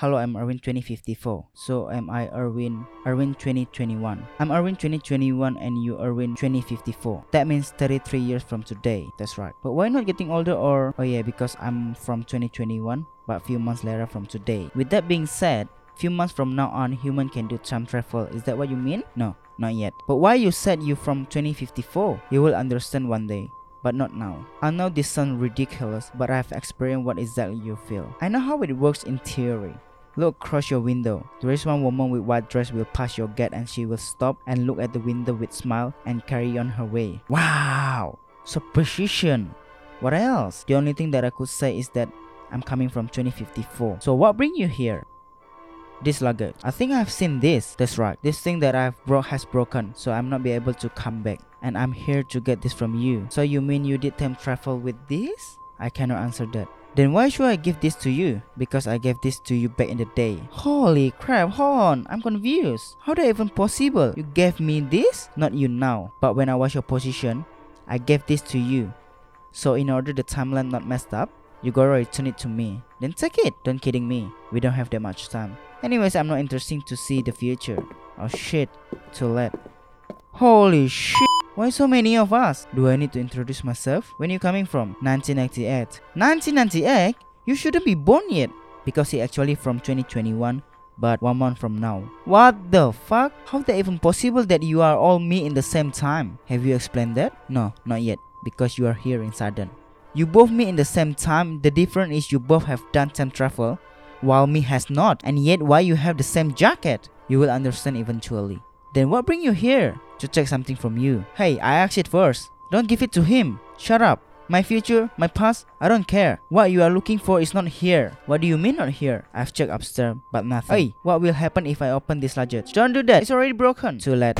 Hello, I'm Erwin 2054. So am I Erwin Erwin 2021. I'm Erwin 2021 and you Erwin 2054. That means 33 years from today. That's right. But why not getting older or oh yeah, because I'm from 2021, but a few months later from today. With that being said, few months from now on human can do time travel. Is that what you mean? No, not yet. But why you said you from 2054? You will understand one day but not now. I know this sounds ridiculous, but I've experienced what exactly you feel. I know how it works in theory. Look across your window. There is one woman with white dress will pass your gate and she will stop and look at the window with smile and carry on her way. Wow! So precision. What else? The only thing that I could say is that I'm coming from 2054. So what bring you here? This luggage. I think I've seen this. That's right. This thing that I've brought has broken, so I'm not be able to come back. And I'm here to get this from you. So you mean you did time travel with this? I cannot answer that. Then why should I give this to you? Because I gave this to you back in the day. Holy crap, hold on, I'm confused. How that even possible? You gave me this? Not you now. But when I was your position, I gave this to you. So in order the timeline not messed up, you gotta return it to me. Then take it. Don't kidding me. We don't have that much time. Anyways, I'm not interested to see the future. Oh shit, too late. Holy shit. Why so many of us? Do I need to introduce myself? When you coming from? 1998. 1998? You shouldn't be born yet. Because he actually from 2021 but one month from now. What the fuck? How that even possible that you are all me in the same time? Have you explained that? No, not yet. Because you are here in Sudden. You both me in the same time. The difference is you both have done time travel, while me has not. And yet why you have the same jacket? You will understand eventually. Then what bring you here? To check something from you. Hey, I asked it first. Don't give it to him. Shut up. My future, my past, I don't care. What you are looking for is not here. What do you mean not here? I've checked upstairs, but nothing. Hey, what will happen if I open this luggage? Don't do that. It's already broken. Too late.